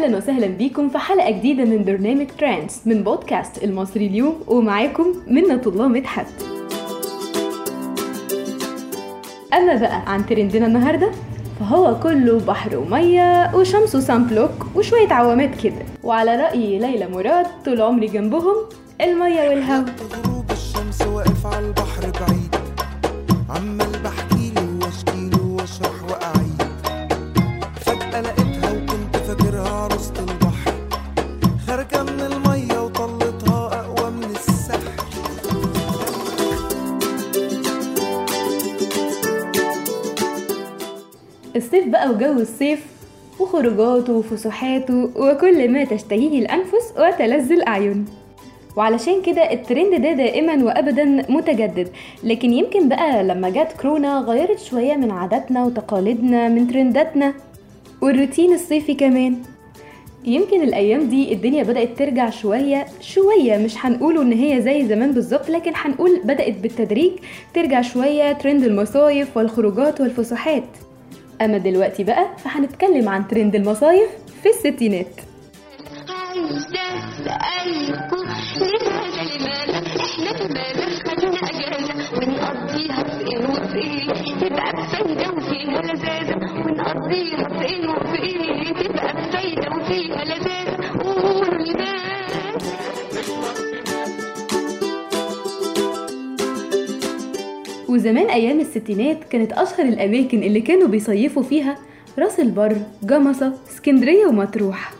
أهلا وسهلا بيكم في حلقة جديدة من برنامج trends من بودكاست المصري اليوم ومعاكم منة الله مدحت. أما بقى عن ترندنا النهارده فهو كله بحر ومية وشمس و sunblock وشوية عوامات كده. وعلى رأي ليلى مراد طول عمري جنبهم المية والهوا. غروب الشمس واقف على البحر بعيد. عمال بقى وجو الصيف وخروجاته وفسحاته وكل ما تشتهيه الأنفس وتلذ الأعين. وعلشان كده الترند ده دائما وابدا متجدد. لكن يمكن بقى لما جت كورونا غيرت شوية من عاداتنا وتقاليدنا من ترنداتنا. والروتين الصيفي كمان. يمكن الأيام دي الدنيا بدأت ترجع شوية شوية مش هنقوله إن هي زي زمان بالظبط لكن هنقول بدأت بالتدريج ترجع شوية ترند المصايف والخروجات والفسحات. أما دلوقتي بقى فهنتكلم عن ترند المصايف في الستينات. تبقى وفيها لذاذة ونقضيها في إيه وفي إيه تبقى بفايدة وفيها لذاذة وزمان أيام الستينات كانت أشهر الأماكن اللي كانوا بيصيفوا فيها راس البر جمصة اسكندرية ومطروح.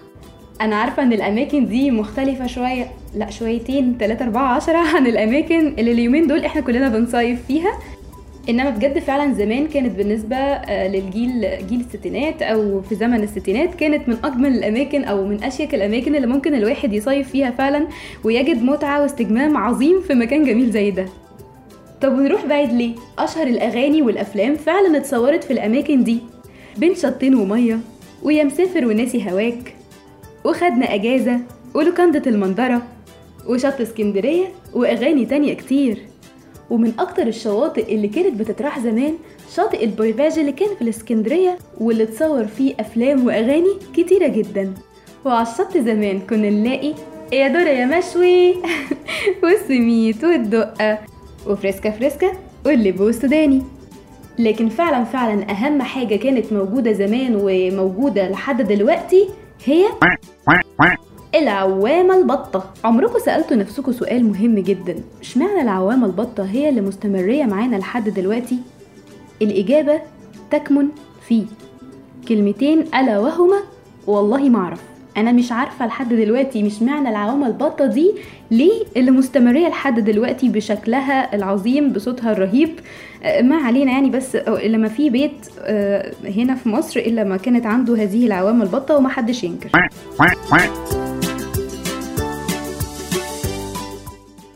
أنا عارفة إن الأماكن دي مختلفة شوية لأ شويتين تلاتة أربعة عشرة عن الأماكن اللي اليومين دول إحنا كلنا بنصيف فيها. إنما بجد فعلا زمان كانت بالنسبة آه، للجيل جيل الستينات أو في زمن الستينات كانت من أجمل الأماكن أو من أشيك الأماكن اللي ممكن الواحد يصيف فيها فعلا ويجد متعة واستجمام عظيم في مكان جميل زي ده. طب ونروح بعيد ليه؟ أشهر الأغاني والأفلام فعلا اتصورت في الأماكن دي. بين شطين ومية ويا مسافر وناسي هواك. وخدنا أجازة ولوكندة المنظرة. وشط اسكندرية وأغاني تانية كتير. ومن أكتر الشواطئ اللي كانت بتتراح زمان شاطئ البويفاج اللي كان في الإسكندرية واللي اتصور فيه أفلام وأغاني كتيرة جدا. وعلى الشط زمان كنا نلاقي يا دورة يا مشوي. والسميت والدقة. وفريسكا فريسكا واللب السوداني. لكن فعلا فعلا أهم حاجة كانت موجودة زمان وموجودة لحد دلوقتي هي العوامة البطة. عمركم سألتوا نفسكم سؤال مهم جدا. إشمعنى العوامة البطة هي اللي مستمرية معانا لحد دلوقتي؟ الإجابة تكمن في كلمتين ألا وهما والله ما أنا مش عارفة لحد دلوقتي مش معنى العوامة البطة دي ليه اللي مستمرية لحد دلوقتي بشكلها العظيم بصوتها الرهيب. آه، ما علينا يعني بس آه، لما في بيت آه، هنا في مصر إلا ما كانت عنده هذه العوامة البطة ومحدش ينكر.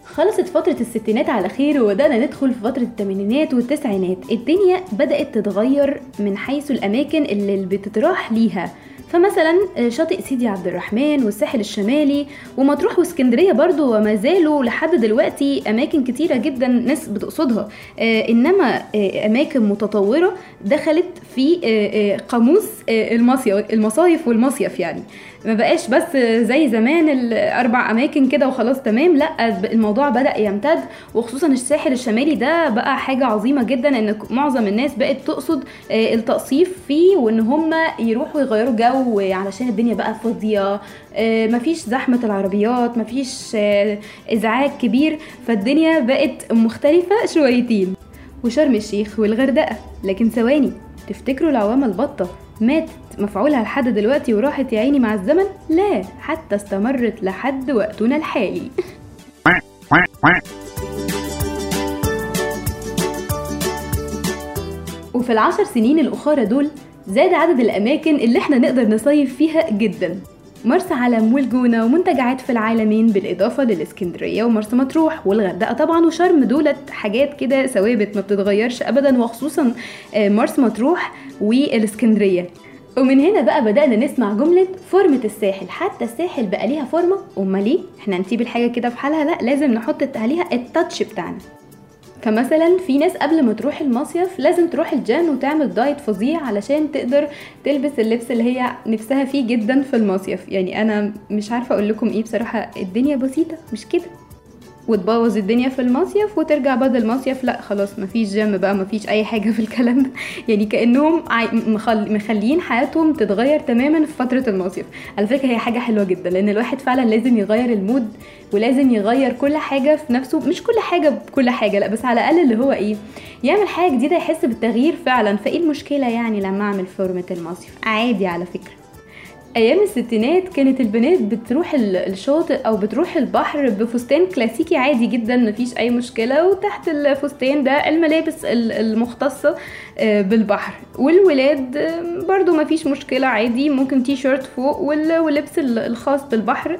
خلصت فترة الستينات على خير وبدأنا ندخل في فترة الثمانينات والتسعينات. الدنيا بدأت تتغير من حيث الأماكن اللي بتتراح ليها. فمثلا شاطئ سيدي عبد الرحمن والساحل الشمالي ومطروح واسكندرية برضو وما زالوا لحد دلوقتي أماكن كتيرة جدا ناس بتقصدها. آه، إنما آه، أماكن متطورة دخلت في آه، آه، قاموس آه، المصيف المصايف والمصيف يعني. ما بقاش بس زي زمان الأربع أماكن كده وخلاص تمام لأ الموضوع بدأ يمتد وخصوصا الساحل الشمالي ده بقى حاجة عظيمة جدا إن معظم الناس بقت تقصد آه، التقصيف فيه وإن هم يروحوا يغيروا جو علشان الدنيا بقى فاضية آه، مفيش زحمة العربيات مفيش آه، إزعاج كبير فالدنيا بقت مختلفة شويتين. وشرم الشيخ والغردقة لكن ثواني تفتكروا العوامة البطة ماتت مفعولها لحد دلوقتي وراحت يا عيني مع الزمن؟ لا حتى استمرت لحد وقتنا الحالي وفي العشر سنين الأخرى دول زاد عدد الأماكن اللي إحنا نقدر نصيف فيها جدا مرسى علم والجونة ومنتجعات في العالمين بالإضافة للإسكندرية ومرسى مطروح والغردقة طبعا وشرم دولت حاجات كده ثوابت ما بتتغيرش أبدا وخصوصا آه، مرسى مطروح والإسكندرية. ومن هنا بقى بدأنا نسمع جملة فورمة الساحل. حتى الساحل بقى ليها فورمة أمال ليه؟ إحنا نسيب الحاجة كده في حالها؟ لا لازم نحط عليها التاتش بتاعنا. فمثلا في ناس قبل ما تروح المصيف لازم تروح الجيم وتعمل diet فظيع علشان تقدر تلبس اللبس اللي هي نفسها فيه جدا في المصيف. يعني أنا مش عارفة أقول لكم إيه بصراحة الدنيا بسيطة مش كده. وتبوظ الدنيا في المصيف وترجع بعد المصيف. لا خلاص مفيش جيم بقى مفيش أي حاجة في الكلام. ده يعني كأنهم. مخليين حياتهم تتغير تماما في فترة المصيف. على فكرة هي حاجة حلوة جدا لأن الواحد فعلا لازم يغير ال mood ولازم يغير كل حاجة في نفسه. مش كل حاجة بكل حاجة لا بس على الأقل اللي هو إيه يعمل حاجة جديدة يحس بالتغيير فعلا. فإيه المشكلة يعني لما أعمل فورمه المصيف؟ عادي على فكرة. أيام الستينات كانت البنات بتروح ال- الشاطئ أو بتروح البحر بفستان كلاسيكي عادي جدا مفيش أي مشكلة. وتحت الفستان ده الملابس ال- المختصة آه، بالبحر. والولاد برضو مفيش مشكلة عادي. ممكن تي شيرت فوق وال- واللبس ال- الخاص بالبحر.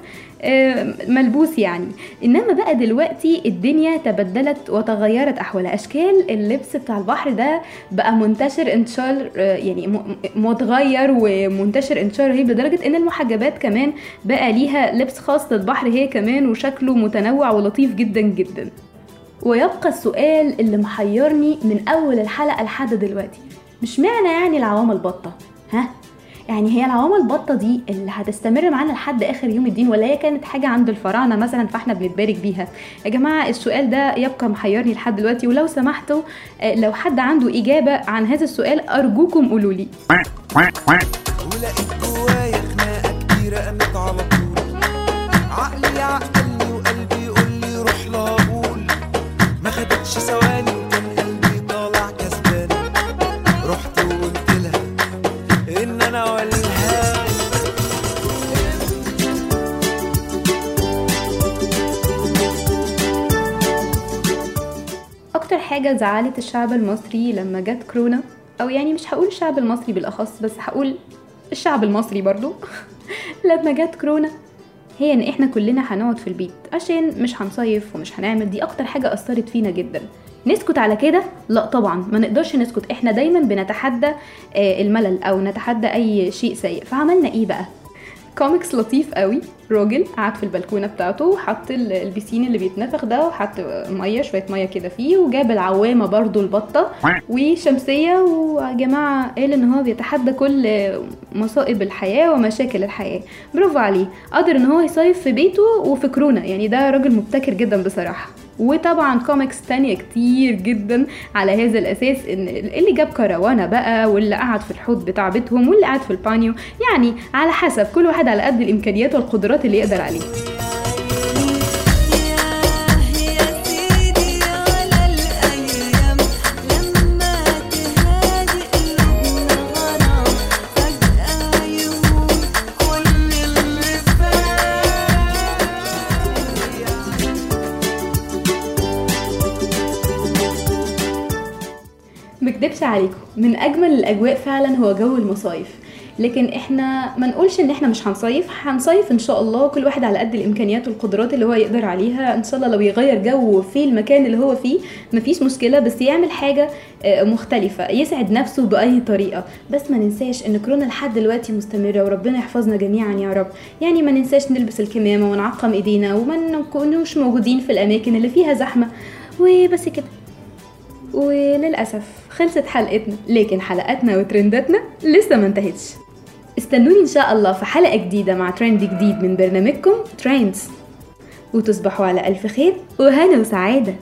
ملبوس يعني. إنما بقى دلوقتي الدنيا تبدلت وتغيرت احوالها أشكال اللبس بتاع البحر ده بقى منتشر انتشار آه، يعني متغير ومنتشر انتشار رهيب لدرجة إن المحجبات كمان بقى ليها لبس خاص للبحر هي كمان وشكله متنوع ولطيف جدا جدا. ويبقى السؤال اللي محيرني من أول الحلقة لحد دلوقتي مش معنى يعني العوامة البطة؟ ها؟ يعني هي العوامة البطة دي اللي هتستمر معانا لحد آخر يوم الدين ولا هي كانت حاجة عند الفراعنة مثلا فإحنا بنتبارك بيها. يا جماعة السؤال ده يبقى محيرني لحد دلوقتي ولو سمحتوا آه، لو حد عنده إجابة عن هذا السؤال أرجوكم قولولي ولقيت جوايا خناقة كبيرة قامت على طول. عقلي عقلني وقلبي يقول لي روح لا أقول ما خدتش ثواني وكان حاجة زعلت الشعب المصري لما جت كورونا. أو يعني مش هقول الشعب المصري بالأخص بس هقول الشعب المصري برضو. لما جت كورونا هي إن إحنا كلنا هنقعد في البيت عشان مش هنصيف ومش هنعمل. دي أكتر حاجة أثرت فينا جدا. نسكت على كده؟ لا طبعا. ما نقدرش نسكت. إحنا دايما بنتحدى آه، الملل أو نتحدى أي شيء سيء. فعملنا إيه بقى؟ كوميكس لطيف قوي. راجل قعد في البلكونة بتاعته وحط ال- البسين اللي بيتنفخ ده وحط مية شوية مية كده فيه وجاب العوامة برضو البطة وشمسية ويا جماعة قال إن هو بيتحدى كل مصائب الحياة ومشاكل الحياة. برافو عليه. قدر إن هو يصيف في بيته وفي كورونا. يعني ده راجل مبتكر جدا بصراحة. وطبعا كوميكس تانية كتير جدا على هذا الأساس إن اللي جاب كروانه بقى واللي قعد في الحوض بتاع بيتهم واللي قعد في البانيو يعني على حسب كل واحد على قد الإمكانيات والقدرات اللي يقدر عليها. عليكم. من أجمل الأجواء فعلا هو جو المصايف. لكن إحنا ما نقولش إن إحنا مش هنصيف. هنصيف إن شاء الله كل واحد على قد الإمكانيات والقدرات اللي هو يقدر عليها. إن شاء الله لو يغير جو في المكان اللي هو فيه مفيش مشكلة بس يعمل حاجة آه، مختلفة يسعد نفسه بأي طريقة. بس ما ننساش إن كورونا لحد دلوقتي مستمرة وربنا يحفظنا جميعا يا رب. يعني ما ننساش نلبس الكمامة ونعقم إيدينا وما نكونوش موجودين في الأماكن اللي فيها زحمة. وبس كده. وللأسف خلصت حلقتنا لكن حلقاتنا وترنداتنا لسه ما انتهتش. استنوني إن شاء الله في حلقة جديدة مع ترند جديد من برنامجكم ترندز وتصبحوا على ألف خير وهنا وسعادة.